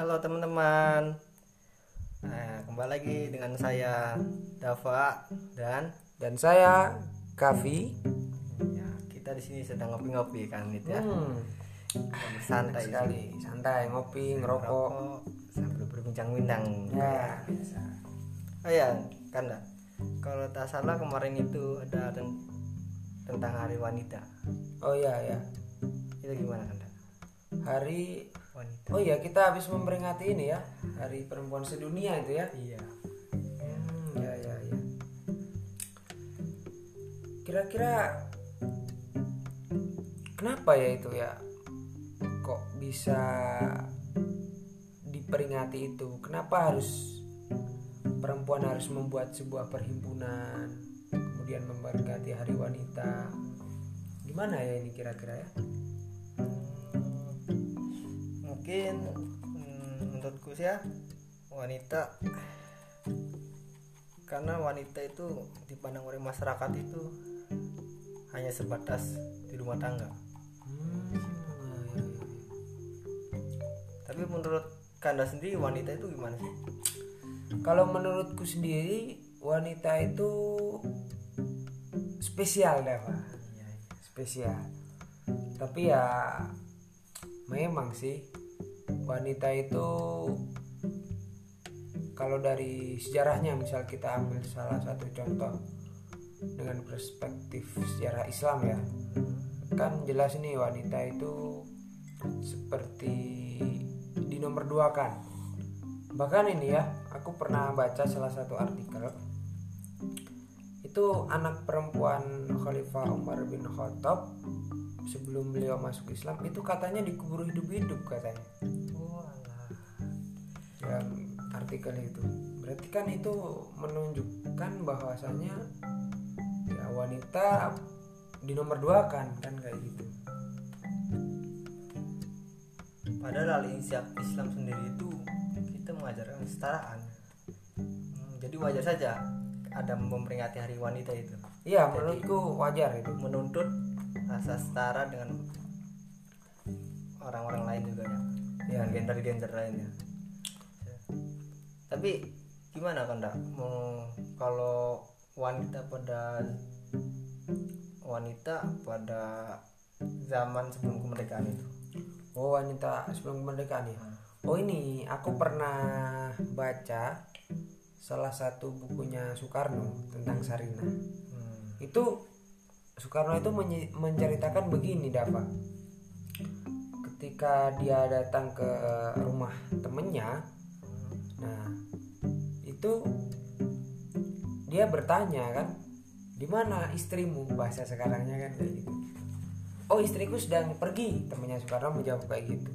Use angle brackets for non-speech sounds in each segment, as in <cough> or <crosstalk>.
halo teman-teman. Nah, kembali lagi dengan saya Dava dan dan saya Kavi. ya, kita di sini sedang ngopi-ngopi kan gitu ya. Hmm, Santai sekali, santai ngopi, ngerokok. Rokok sambil berbincang-bincang. Ya, biasa. Oh ya, Kanda. Kalau tak salah kemarin itu ada ten- tentang Hari Wanita. Oh iya ya. Itu gimana Kanda? Hari Wanita. Oh iya, kita habis memperingati ini ya, Hari Perempuan Sedunia itu ya. Iya. Hmm, ya ya ya. Kira-kira kenapa ya itu ya? Kok bisa diperingati itu? Kenapa harus perempuan harus membuat sebuah perhimpunan, kemudian memperingati Hari Wanita? Gimana ya ini kira-kira ya? Mungkin hmm, menurutku sih ya wanita karena wanita itu dipandang oleh masyarakat itu hanya sebatas di rumah tangga. Tapi menurut Kanda sendiri wanita itu gimana sih? Kalau menurutku sendiri wanita itu spesial deh pak, spesial. Tapi ya memang sih wanita itu kalau dari sejarahnya misal kita ambil salah satu contoh dengan perspektif sejarah Islam ya. Kan jelas nih wanita itu seperti di nomor dua kan. Bahkan ini ya aku pernah baca salah satu artikel. Itu anak perempuan Khalifah Umar bin Khattab sebelum beliau masuk Islam itu katanya dikubur hidup-hidup katanya dalam artikel itu. Berarti kan itu menunjukkan bahwasanya ya wanita di nomor dua kan kan kayak gitu. Padahal Islam Islam sendiri itu kita mengajarkan kesetaraan. Hmm, jadi wajar saja ada memperingati Hari Wanita itu. iya menurutku wajar itu. menuntut rasa setara dengan orang-orang lain juga ya. Dengan gender-gender lainnya tapi gimana kan mau kalau wanita pada wanita pada zaman sebelum kemerdekaan itu Oh wanita sebelum kemerdekaan ya. Oh ini aku pernah baca salah satu bukunya Soekarno tentang Sarina. Hmm. Itu Soekarno itu menye- menceritakan begini Dava. Ketika dia datang ke rumah temennya, nah itu dia bertanya kan, di mana istrimu? Bahasa sekarangnya kan kayak gitu. Oh istriku sedang pergi temannya Soekarno menjawab kayak gitu.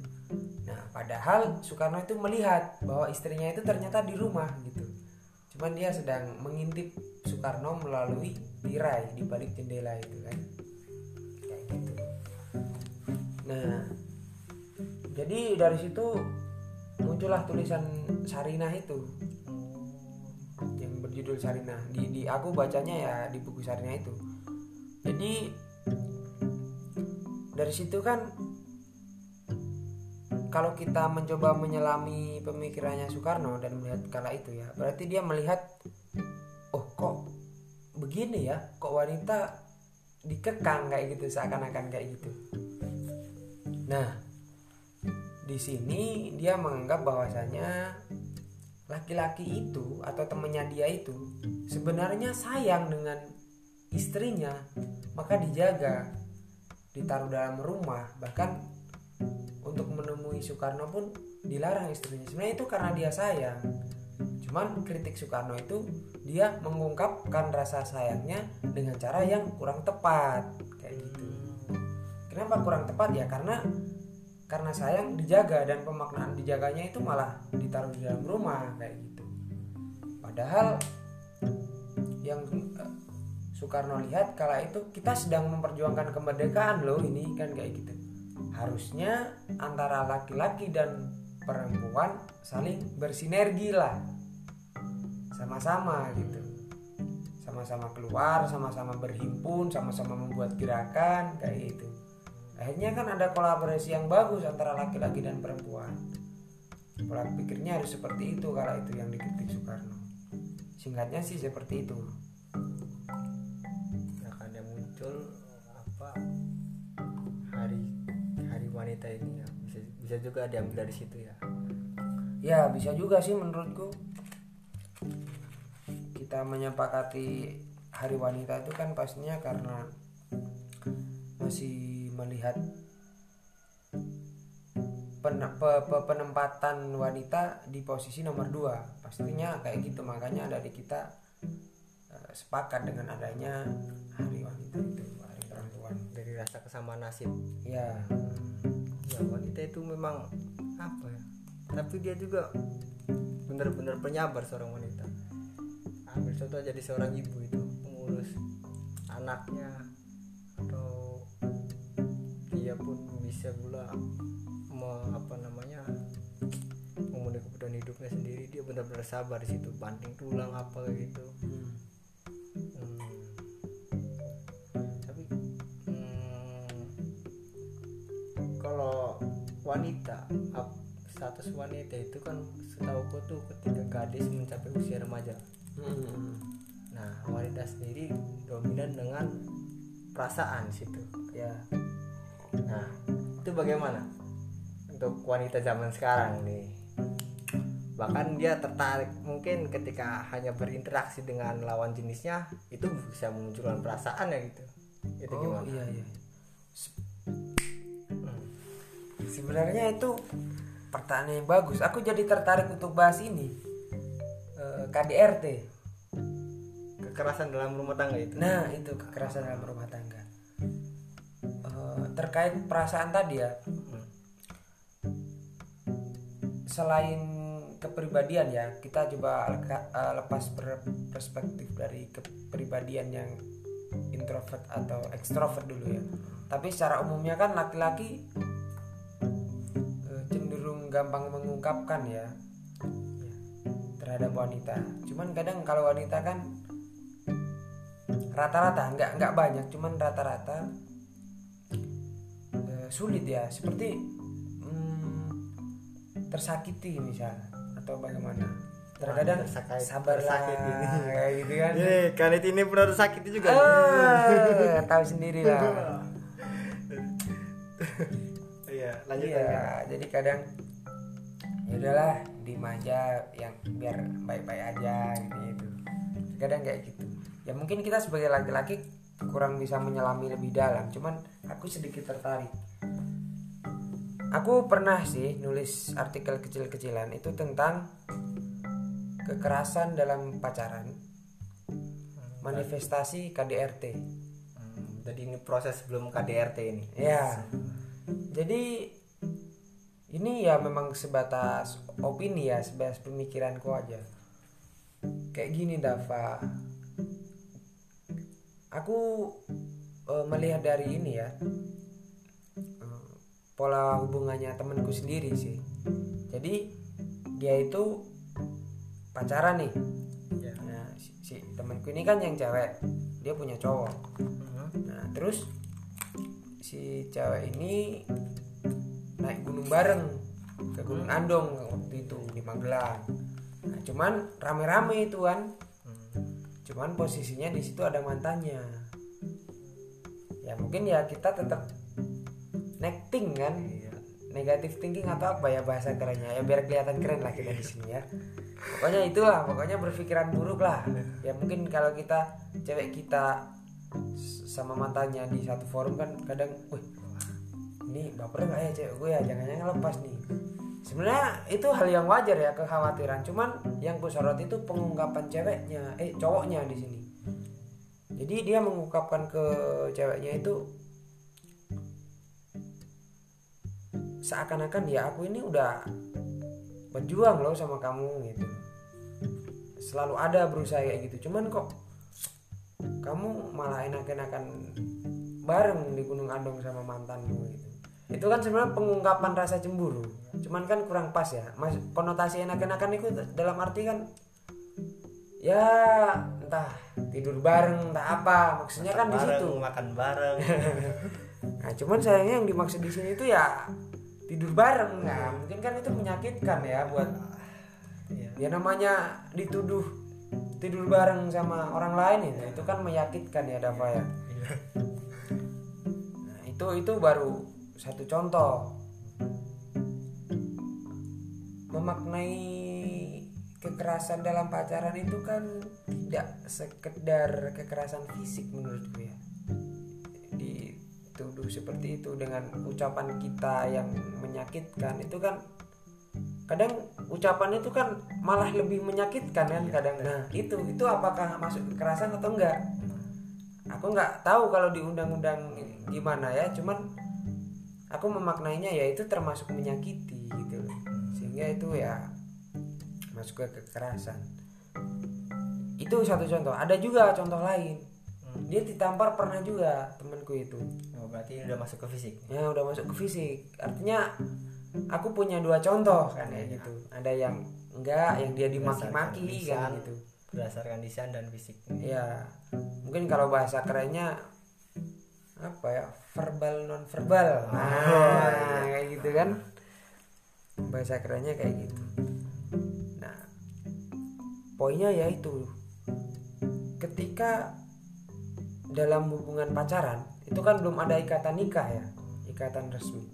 Nah padahal Soekarno itu melihat bahwa istrinya itu ternyata di rumah gitu. Cuman dia sedang mengintip Soekarno melalui tirai di balik jendela itu kan. Kayak gitu. Nah jadi dari situ muncullah tulisan Sarinah itu. Yang berjudul Sarinah. Di, di aku bacanya ya di buku Sarinah itu. Jadi dari situ kan kalau kita mencoba menyelami pemikirannya Soekarno dan melihat kala itu ya berarti dia melihat oh kok begini ya? Kok wanita dikekang kayak gitu seakan-akan kayak gitu? Nah di sini dia menganggap bahwasanya laki-laki itu atau temennya dia itu sebenarnya sayang dengan istrinya maka dijaga ditaruh dalam rumah bahkan untuk menemui Soekarno pun dilarang istrinya. Sebenarnya itu karena dia sayang. Cuman kritik Soekarno itu dia mengungkapkan rasa sayangnya dengan cara yang kurang tepat kayak gitu. Kenapa kurang tepat? Ya karena karena sayang dijaga dan pemaknaan dijaganya itu malah ditaruh di dalam rumah kayak gitu. Padahal yang eh, Soekarno lihat kala itu kita sedang memperjuangkan kemerdekaan loh ini kan kayak gitu. Harusnya antara laki-laki dan perempuan saling bersinergi lah. Sama-sama gitu. Sama-sama keluar sama-sama berhimpun sama-sama membuat gerakan kayak gitu akhirnya kan ada kolaborasi yang bagus antara laki-laki dan perempuan. Pola pikirnya harus seperti itu kalau itu yang dikritik Soekarno. Singkatnya sih seperti itu. Akan yang muncul apa hari hari wanita ini ya. Bisa bisa juga diambil dari situ ya. Ya bisa juga sih menurutku. Kita menyepakati hari wanita itu kan pastinya karena masih melihat pen- pe- pe- penempatan wanita di posisi nomor dua. Pastinya kayak gitu makanya dari kita eh, sepakat dengan adanya hari wanita itu hari perempuan dari rasa kesamaan nasib. Ya ya wanita itu memang apa ya? Tapi dia juga benar-benar penyabar seorang wanita. Ambil contoh jadi seorang ibu itu mengurus anaknya dia pun bisa pula me- apa namanya memenuhi kebutuhan hidupnya sendiri dia benar-benar sabar di situ banting tulang apa gitu hmm. Hmm. Tapi hmm, kalau wanita status wanita itu kan setahu tuh ketika gadis mencapai usia remaja. Hmm. Nah wanita sendiri dominan dengan perasaan situ. ya Nah itu bagaimana untuk wanita zaman sekarang nih? Bahkan dia tertarik mungkin ketika hanya berinteraksi dengan lawan jenisnya itu bisa memunculkan perasaan ya gitu. Itu oh gimana? iya iya Hmm. sebenarnya itu pertanyaan yang bagus aku jadi tertarik untuk bahas ini Eh, KDRT Kekerasan dalam rumah tangga itu. nah itu kekerasan dalam rumah tangga terkait perasaan tadi ya. Selain kepribadian ya kita coba eh, lepas per- perspektif dari kepribadian yang introvert atau ekstrovert dulu ya. Tapi secara umumnya kan laki-laki eh, cenderung gampang mengungkapkan ya terhadap wanita. Cuman kadang kalau wanita kan rata-rata nggak nggak banyak cuman rata-rata sulit ya. Seperti hmm, tersakiti misal atau bagaimana? Terkadang tersakit- sabarlah tersakiti. kayak gitu kan. Ini kanit ini pernah sakit juga. Ah, tahu sendiri lah. <laughs> Iya, lanjut iya aja. jadi kadang ya udahlah di aja yang biar baik-baik aja gitu, gitu. Kadang kayak gitu. Ya mungkin kita sebagai laki-laki kurang bisa menyelami lebih dalam cuman aku sedikit tertarik aku pernah sih nulis artikel kecil-kecilan itu tentang kekerasan dalam pacaran manifestasi KDRT Hmm, jadi ini proses sebelum KDRT ini. Ya. Jadi ini ya memang sebatas opini ya, sebatas pemikiranku aja. Kayak gini Dava. Aku eh, melihat dari ini ya. Pola hubungannya temanku sendiri sih. Jadi dia itu pacaran nih. Ya. Nah, si, si temanku ini kan yang cewek, dia punya cowok. Mhm. Nah terus si cewek ini naik gunung bareng ke Gunung Andong waktu itu di Magelang. Nah, cuman rame-rame itu kan. Hmm. Cuman posisinya di situ ada mantannya. Ya mungkin ya kita tetap necting kan. Iya. Negatif thinking atau apa ya bahasa kerennya ya biar kelihatan keren lah kita di sini ya. Pokoknya itulah, pokoknya berpikiran buruk lah. Ya mungkin kalau kita cewek kita sama mantannya di satu forum kan kadang, wih ini baper nggak ya cewek gue ya jangan-jangan lepas nih. Sebenarnya itu hal yang wajar ya kekhawatiran. Cuman yang ku sorot itu pengungkapan ceweknya, eh cowoknya di sini. Jadi dia mengungkapkan ke ceweknya itu seakan-akan ya aku ini udah berjuang loh sama kamu gitu. Selalu ada berusaha kayak gitu. Cuman kok kamu malah enak-enakan bareng di Gunung Andong sama mantanmu gitu. Itu kan sebenarnya pengungkapan rasa cemburu. Cuman kan kurang pas ya. Mas konotasi enak-enakan itu dalam arti kan ya entah tidur bareng entah apa. Maksudnya kan di situ. makan bareng. <laughs> Nah, cuman sayangnya yang dimaksud di sini itu ya tidur bareng. Nah mungkin kan itu menyakitkan ya buat Iya. ya namanya dituduh tidur bareng sama orang lain itu itu kan menyakitkan ya Dava ya. Iya. nah itu itu baru satu contoh. Memaknai kekerasan dalam pacaran itu kan tidak sekedar kekerasan fisik menurutku ya. dituduh seperti itu dengan ucapan kita yang menyakitkan. Itu kan kadang ucapan itu kan malah lebih menyakitkan kan kadang. nah itu itu apakah masuk kekerasan atau enggak? Aku nggak tahu kalau di undang-undang gimana ya cuman aku memaknainya ya itu termasuk menyakiti gitu loh. Sehingga itu ya masuk ke kekerasan. Itu satu contoh. Ada juga contoh lain Hmm. dia ditampar pernah juga temanku itu. Oh, berarti ini udah masuk ke fisik. ya udah masuk ke fisik. Artinya aku punya dua contoh kan kayak gitu. ada yang enggak yang dia dimaki-maki kan gitu. Berdasarkan lisan dan fisik. ya mungkin kalau bahasa kerennya apa ya verbal non verbal nah kayak gitu kan. Bahasa kerennya kayak gitu. Nah poinnya ya itu. Ketika dalam hubungan pacaran itu kan belum ada ikatan nikah ya ikatan resmi.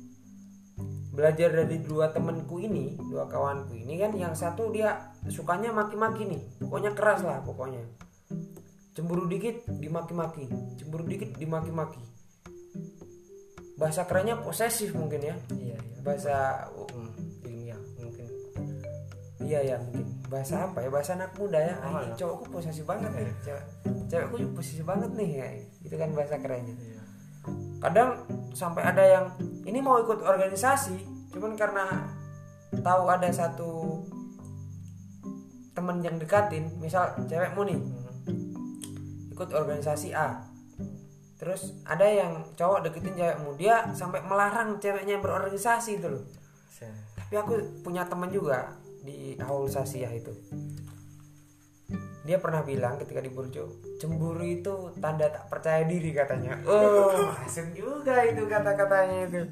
Belajar dari dua temanku ini dua kawanku ini kan yang satu dia sukanya maki-maki nih pokoknya keras lah pokoknya. Cemburu dikit dimaki-maki. Cemburu dikit dimaki-maki. Bahasa kerennya posesif mungkin ya. Iya, iya. bahasa Hmm, ilmiah mungkin. iya ya mungkin bahasa apa ya? Bahasa anak muda ya. Oh, ah, cowokku posesif banget nih. cewek cewekku posesif banget nih ya. Itu kan bahasa kerennya. Iya. kadang sampai ada yang ini mau ikut organisasi cuman karena tahu ada satu temen yang dekatin misal cewekmu nih Hmm. ikut organisasi A. Terus ada yang cowok deketin cewekmu dia sampai melarang ceweknya berorganisasi itu loh. Tapi aku punya temen juga di Aul Sasiah itu. Dia pernah bilang ketika di Burjo cemburu itu tanda tak percaya diri katanya. Oh asem juga itu kata-katanya itu.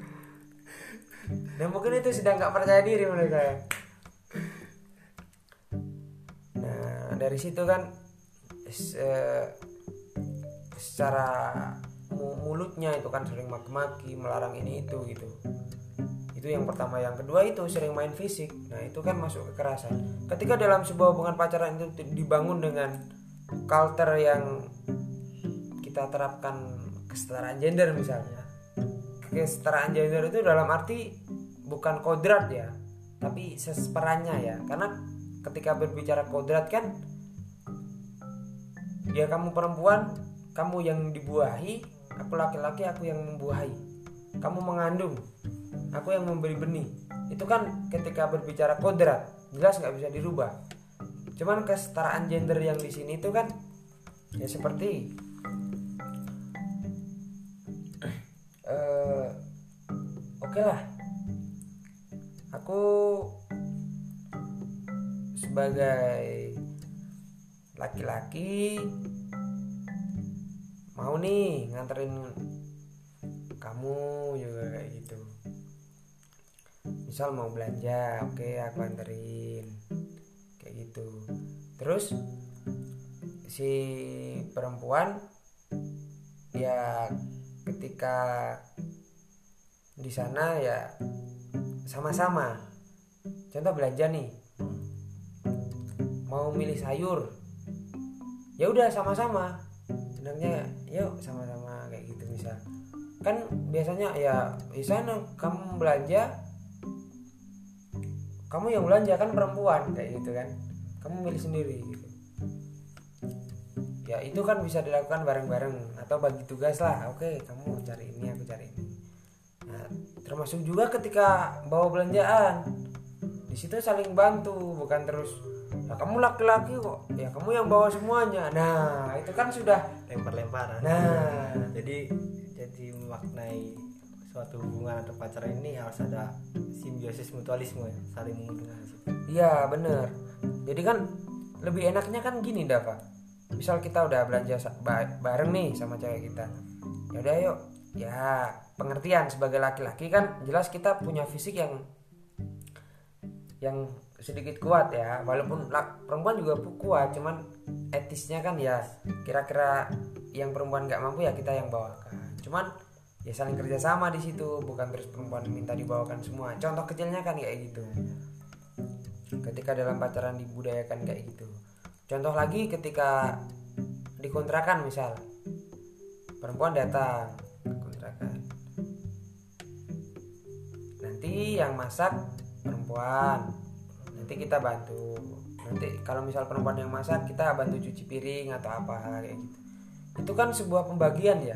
Dan mungkin itu sedang nggak percaya diri mereka ya nah dari situ kan se- secara mu- mulutnya itu kan sering maki-maki melarang ini itu gitu itu yang pertama. Yang kedua itu sering main fisik. Nah itu kan masuk kekerasan. Ketika dalam sebuah hubungan pacaran itu dibangun dengan culture yang kita terapkan kesetaraan gender misalnya. Kesetaraan gender itu dalam arti bukan kodrat ya tapi seseperannya ya. Karena ketika berbicara kodrat kan ya kamu perempuan kamu yang dibuahi aku laki-laki aku yang membuahi. Kamu mengandung aku yang memberi benih. Itu kan ketika berbicara kodrat jelas nggak bisa dirubah. Cuman kesetaraan gender yang di sini itu kan ya seperti eh oke lah. Aku sebagai laki-laki mau nih nganterin kamu juga gitu misal mau belanja oke aku anterin. Kayak gitu. Terus si perempuan ya ketika di sana ya sama-sama. Contoh belanja nih. Mau milih sayur. Ya udah sama-sama. Sebenarnya yuk sama-sama kayak gitu misal. Kan biasanya ya di sana kamu belanja kamu yang belanja kan perempuan kayak gitu kan. Kamu milih sendiri gitu. Ya itu kan bisa dilakukan bareng-bareng atau bagi tugas lah. Oke kamu cari ini aku cari ini. Nah termasuk juga ketika bawa belanjaan. Di situ saling bantu bukan terus "Lah, kamu laki-laki kok. Ya kamu yang bawa semuanya. Nah itu kan sudah lempar-lemparan. Nah. Jadi jadi memaknai suatu hubungan atau pacaran ini harus ada simbiosis mutualisme ya saling menguntungkan. Iya bener. Jadi kan lebih enaknya kan gini Dava Misal kita udah belanja bareng nih sama cewek kita. Ya udah yuk. Ya pengertian sebagai laki-laki kan jelas kita punya fisik yang yang sedikit kuat ya. Walaupun lak- perempuan juga kuat cuman etisnya kan ya kira-kira yang perempuan nggak mampu ya kita yang bawakan. Cuman ya saling kerjasama di situ bukan terus perempuan minta dibawakan semua. Contoh kecilnya kan kayak gitu. Ketika dalam pacaran dibudayakan kayak gitu. Contoh lagi ketika dikontrakan misal. Perempuan datang kontrakan. Nanti yang masak perempuan. Nanti kita bantu. Nanti kalau misal perempuan yang masak kita bantu cuci piring atau apa kayak gitu. Itu kan sebuah pembagian ya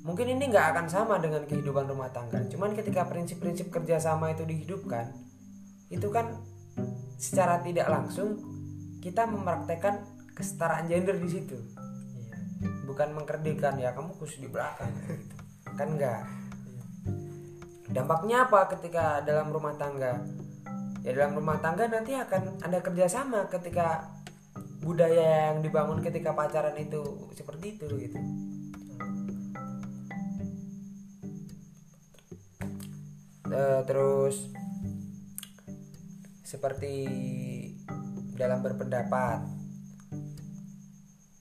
mungkin ini nggak akan sama dengan kehidupan rumah tangga. Cuman ketika prinsip-prinsip kerjasama itu dihidupkan itu kan secara tidak langsung kita mempraktekkan kesetaraan gender di situ. Iya. Bukan mengkerdilkan ya kamu khusus di belakang gitu. kan enggak dampaknya apa ketika dalam rumah tangga? Ya dalam rumah tangga nanti akan ada kerjasama ketika budaya yang dibangun ketika pacaran itu seperti itu gitu Eh, terus seperti dalam berpendapat.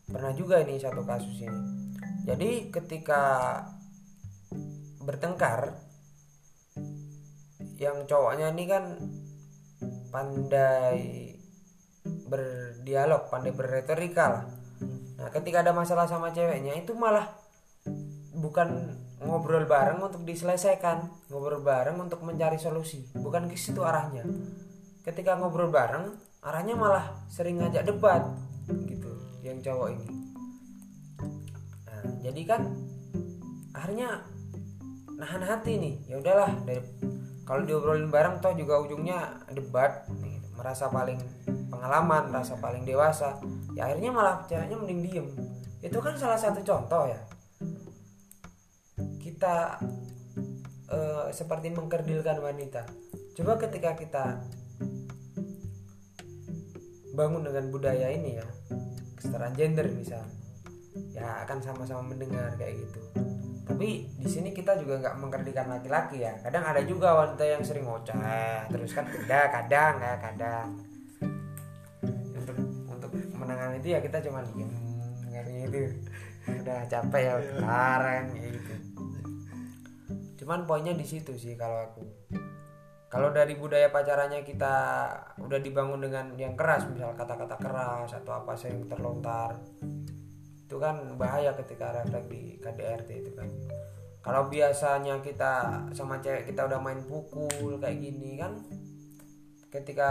Pernah juga ini satu kasus ini. Jadi ketika bertengkar yang cowoknya ini kan pandai berdialog pandai berretorika lah. Nah ketika ada masalah sama ceweknya itu malah bukan ngobrol bareng untuk diselesaikan ngobrol bareng untuk mencari solusi. Bukan ke situ arahnya. Ketika ngobrol bareng arahnya malah sering ngajak debat gitu yang cowok ini. Nah, jadi kan akhirnya nahan hati nih ya udahlah dari kalau diobrolin bareng toh juga ujungnya debat nih, merasa paling pengalaman merasa paling dewasa. Ya akhirnya malah ceweknya mending diem. Itu kan salah satu contoh ya kita eh, seperti mengkerdilkan wanita. Coba ketika kita bangun dengan budaya ini ya kesetaraan gender misal ya akan sama-sama mendengar kayak gitu. Tapi di sini kita juga nggak mengkerdilkan laki-laki ya. Kadang ada juga wanita yang sering ngoceh terus kan ada kadang ya kadang. Untuk untuk menangani itu ya kita cuma diem dengarnya itu. Udah capek ya sekarang gitu cuman poinnya di situ sih kalau aku. Kalau dari budaya pacarannya kita udah dibangun dengan yang keras misal kata-kata keras atau apa sering terlontar itu kan bahaya ketika refleks di KDRT itu kan. Kalau biasanya kita sama cewek kita udah main pukul kayak gini kan ketika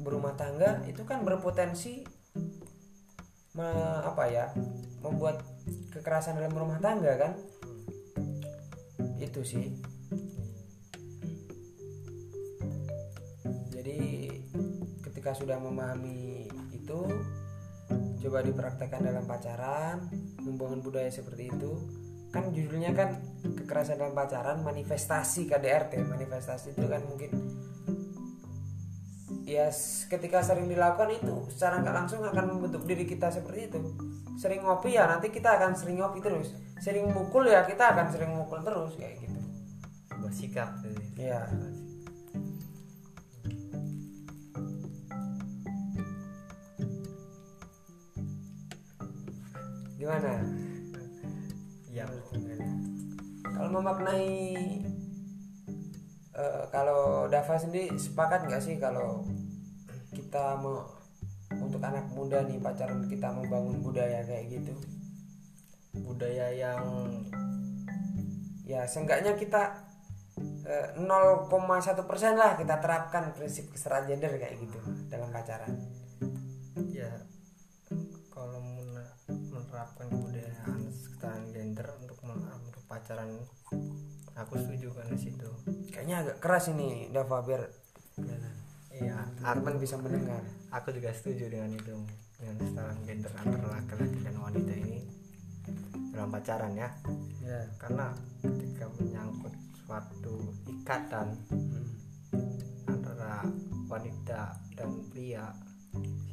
berumah tangga itu kan berpotensi me- apa ya membuat kekerasan dalam rumah tangga kan itu sih. Jadi ketika sudah memahami itu coba dipraktekkan dalam pacaran membangun budaya seperti itu. Kan judulnya kan kekerasan dalam pacaran manifestasi KDRT manifestasi itu kan mungkin ya ketika sering dilakukan itu secara nggak langsung akan membentuk diri kita seperti itu. Sering ngopi ya nanti kita akan sering ngopi terus sering mukul ya kita akan sering mukul terus kayak gitu bersikap gitu. Iya. gimana ya kalau memaknai eh, kalau Dava sendiri sepakat nggak sih kalau kita mau untuk anak muda nih pacaran kita membangun budaya kayak gitu budaya yang ya seenggaknya kita eh, 0,1 persen lah kita terapkan prinsip kesetaraan gender kayak gitu dalam pacaran. Ya kalau men- menerapkan kebudayaan kesetaraan gender untuk untuk pacaran aku setuju kan di situ. Kayaknya agak keras ini Dava biar iya. Arman bisa mendengar. Aku juga setuju dengan itu dengan kesetaraan gender antara laki-laki dan wanita ini dalam pacaran ya. Ya. Karena ketika menyangkut suatu ikatan Hmm. antara wanita dan pria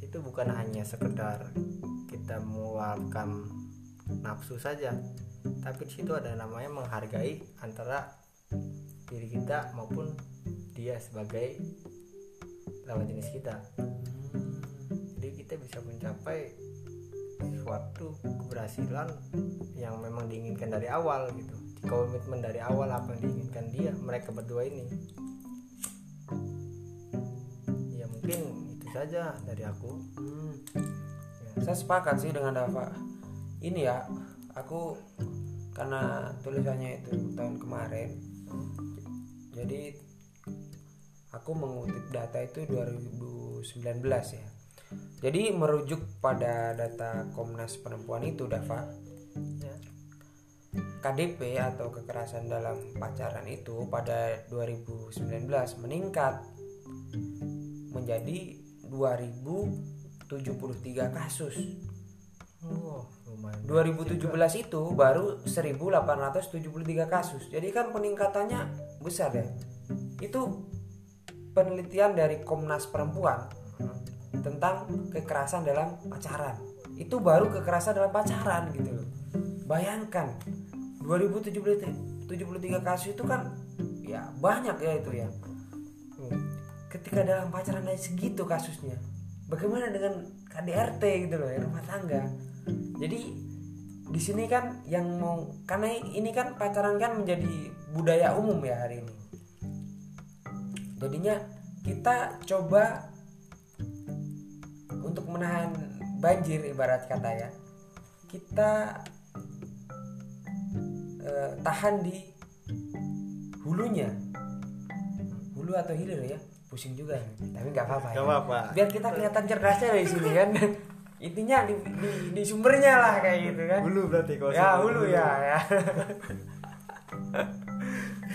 itu bukan hanya sekedar kita meluapkan nafsu saja tapi di situ ada namanya menghargai antara diri kita maupun dia sebagai lawan jenis kita. Jadi kita bisa mencapai suatu keberhasilan yang memang diinginkan dari awal gitu komitmen dari awal apa yang diinginkan dia mereka berdua ini ya mungkin itu saja dari aku Hmm. ya. saya sepakat sih dengan Dava ini ya aku karena tulisannya itu tahun kemarin jadi aku mengutip data itu 2019 ya jadi merujuk pada data Komnas Perempuan itu Dava Ya. KDP atau kekerasan dalam pacaran itu pada 2019 meningkat menjadi 2073 kasus. Oh, lumayan 2017 itu baru 1873 kasus. Jadi kan peningkatannya besar ya. Itu penelitian dari Komnas Perempuan tentang kekerasan dalam pacaran. Itu baru kekerasan dalam pacaran gitu loh. Bayangkan 2073 kasus itu kan ya banyak ya itu ya. Hmm. Ketika dalam pacaran ada segitu kasusnya, bagaimana dengan KDRT gitu loh, ya, rumah tangga. Jadi di sini kan yang mau karena ini kan pacaran kan menjadi budaya umum ya hari ini. Jadinya kita coba untuk menahan banjir ibarat kata ya. Kita eh, tahan di hulunya. Hulu atau hilir ya? Pusing juga. Tapi nggak apa-apa. ya biar kita kelihatan cerdasnya dari sini kan intinya di, di, di sumbernya lah kayak gitu kan hulu berarti kalau ya sebut hulu ya ya <laughs>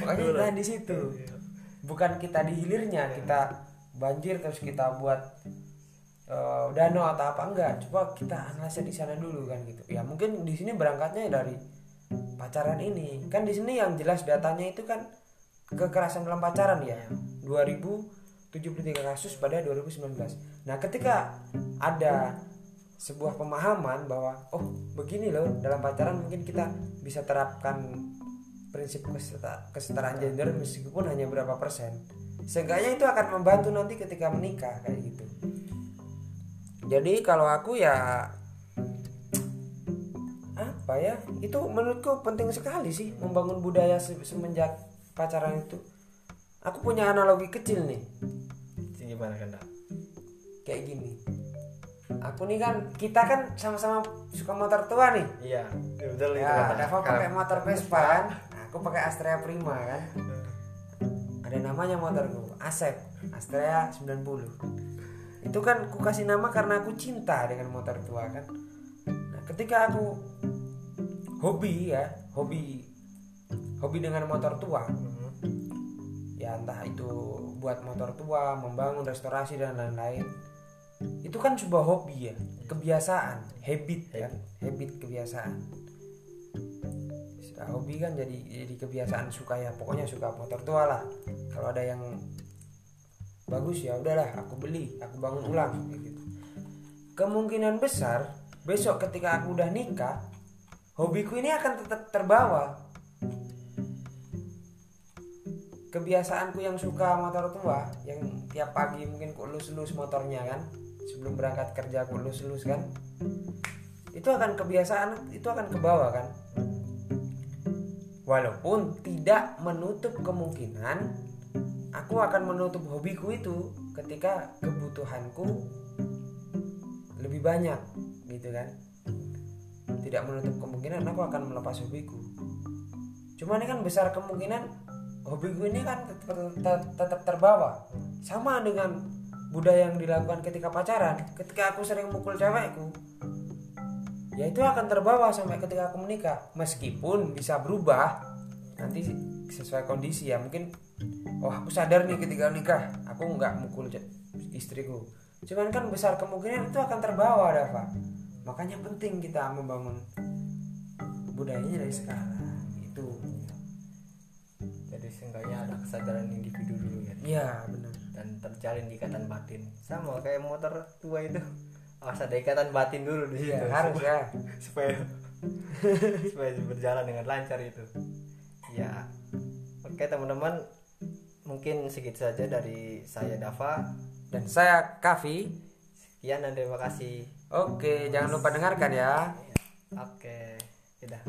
pokoknya kita di situ bukan kita di hilirnya kita banjir terus kita buat eh, danau atau apa enggak coba kita analisa di sana dulu kan gitu. Ya mungkin di sini berangkatnya dari pacaran ini. Kan di sini yang jelas datanya itu kan kekerasan dalam pacaran ya 2073 kasus pada 2019 nah ketika ada sebuah pemahaman bahwa oh begini loh dalam pacaran mungkin kita bisa terapkan prinsip keseta- kesetaraan gender meskipun hanya berapa persen. Seenggaknya itu akan membantu nanti ketika menikah kayak gitu jadi kalau aku ya apa ya itu menurutku penting sekali sih membangun budaya se- semenjak pacaran itu. Aku punya analogi kecil nih. Gimana kan kayak gini. Aku nih kan kita kan sama-sama suka motor tua nih. Iya ya, betul ya Dava Kak. pakai motor Vespa kan? Nah, aku pakai Astrea Prima kan? Ada namanya motorku Asep. Astrea 90 itu kan aku kasih nama karena aku cinta dengan motor tua kan? Nah ketika aku hobi ya hobi hobi dengan motor tua ya entah itu buat motor tua membangun restorasi dan lain-lain itu kan sebuah hobi ya kebiasaan habit kan habit. kebiasaan. Nah, hobi kan jadi jadi kebiasaan suka ya pokoknya suka motor tua lah. Kalau ada yang bagus ya udahlah aku beli aku bangun ulang gitu. Kemungkinan besar besok ketika aku udah nikah hobiku ini akan tetap terbawa. Kebiasaanku yang suka motor tua yang tiap pagi mungkin ku elus-elus motornya kan? Sebelum berangkat kerja aku elus-elus kan? Itu akan kebiasaan itu akan ke bawah kan? Walaupun tidak menutup kemungkinan aku akan menutup hobiku itu ketika kebutuhanku lebih banyak gitu kan? Tidak menutup kemungkinan aku akan melepas hobiku. Cuman ini kan besar kemungkinan hobiku ini kan tetap, tetap terbawa. Sama dengan budaya yang dilakukan ketika pacaran. Ketika aku sering mukul cewekku ya itu akan terbawa sampai ketika aku menikah. Meskipun bisa berubah nanti sesuai kondisi ya. Mungkin oh aku sadar nih ketika nikah aku nggak mukul istriku. Cuman kan besar kemungkinan itu akan terbawa Dava. Makanya penting kita membangun budayanya dari sekarang itu jadi seenggaknya ada kesadaran individu dulu ya. Ya benar. Dan terjalin ikatan batin. Sama kayak motor tua itu. Harus ada ikatan batin dulu di Iya situ. harus ya. <laughs> Supaya supaya berjalan dengan lancar itu. Ya oke teman-teman mungkin segitu saja dari saya Dava Dan saya Kavi. sekian dan terima kasih Oke, jangan lupa dengarkan ya. oke tidak